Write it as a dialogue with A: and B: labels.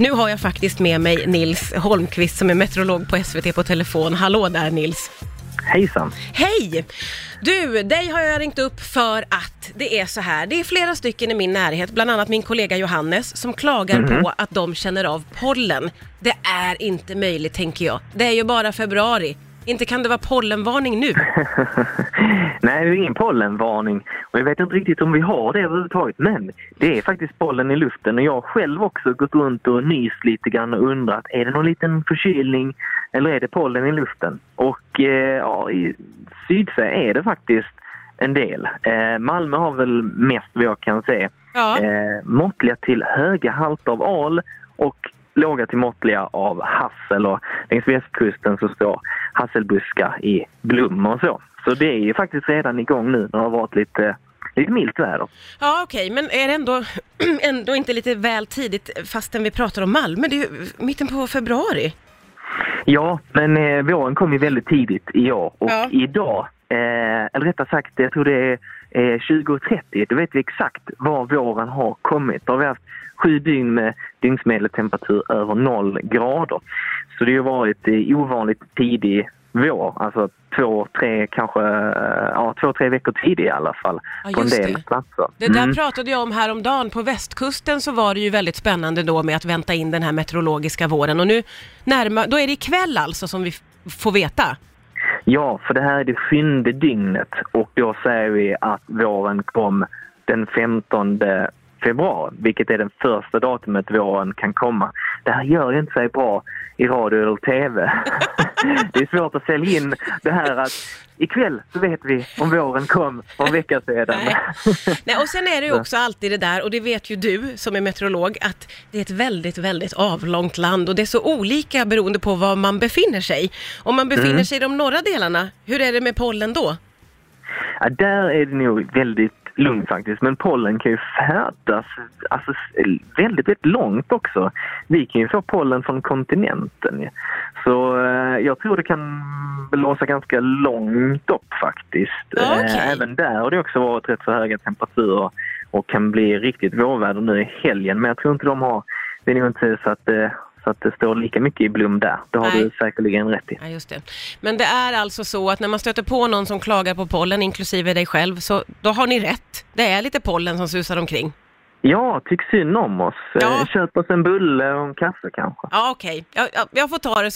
A: Nu har jag faktiskt med mig Nils Holmqvist som är meteorolog på SVT på telefon. Hallå där Nils!
B: Hejsan!
A: Hej! Du, dig har jag ringt upp för att det är så här. Det är flera stycken i min närhet, bland annat min kollega Johannes, som klagar
B: Mhm.
A: på att de känner av pollen. Det är inte möjligt tänker jag. Det är ju bara februari. Inte kan det vara pollenvarning nu?
B: Nej, det är ingen pollenvarning och jag vet inte riktigt om vi har det överhuvudtaget men det är faktiskt pollen i luften och jag har själv också gått runt och nyst lite grann och undrat är det någon liten förkylning eller är det pollen i luften? Och eh, ja, i Sydsverige är det faktiskt en del. Eh, Malmö har väl mest vad jag kan se.
A: Ja.
B: Eh, måttliga till höga halter av al och låga till måttliga av hassel och längs västkusten så står hasselbuskar i blom och så. Så det är ju faktiskt redan igång nu när det har varit lite, lite milt väder.
A: Ja, okej, men är det ändå, ändå inte lite väl tidigt fastän vi pratar om Malmö? Det är ju mitten på februari.
B: Ja, men eh, våren kom ju väldigt tidigt i år och
A: Ja.
B: idag, eh, eller rättare sagt jag tror det är eh, 20.30, då vet vi exakt var våren har kommit. Då har vi haft sju dygn med dygnsmedeltemperatur över noll grader. Så det har varit eh, ovanligt tidig vår, alltså två, tre, kanske, eh, ja två, tre veckor tidig i alla fall
A: Ja,
B: på en del
A: det.
B: platser.
A: Det där
B: Mm.
A: pratade jag om häromdagen. På västkusten så var det ju väldigt spännande då med att vänta in den här meteorologiska våren. Och nu närmar, då är det ikväll alltså som vi får veta.
B: Ja, för det här är det sjunde dygnet och då säger vi att våren kom den 15 februari, vilket är den första datumet våren kan komma. Det här gör ju inte sig bra i radio eller tv. det är svårt att sälja in det här att ikväll så vet vi om våren kom för en vecka sedan.
A: Nej. Nej, och sen är det ju också alltid det där, och det vet ju du som är meteorolog, att det är ett väldigt, väldigt avlångt land och det är så olika beroende på var man befinner sig. Om man befinner sig i de norra delarna, hur är det med pollen då?
B: Ja, där är det nog väldigt lugnt faktiskt. Men pollen kan ju färdas alltså, väldigt, väldigt långt också. Vi kan ju få pollen från kontinenten. Så eh, jag tror det kan blåsa ganska långt upp faktiskt. Eh, Även där har det också varit rätt så höga temperaturer och kan bli riktigt vårväder nu i helgen. Men jag tror inte de har, det är nog inte så att det, så att det står lika mycket i blom där. Det har
A: Nej.
B: du säkerligen rätt i.
A: Ja, just det. Men det är alltså så att när man stöter på någon som klagar på pollen, inklusive dig själv, så då har ni rätt. Det är lite pollen som susar omkring.
B: Ja, tyck synd om oss.
A: Ja.
B: Eh, Köp oss en bulle och en kaffe kanske.
A: Ja, okej. Jag, jag, jag får ta det så.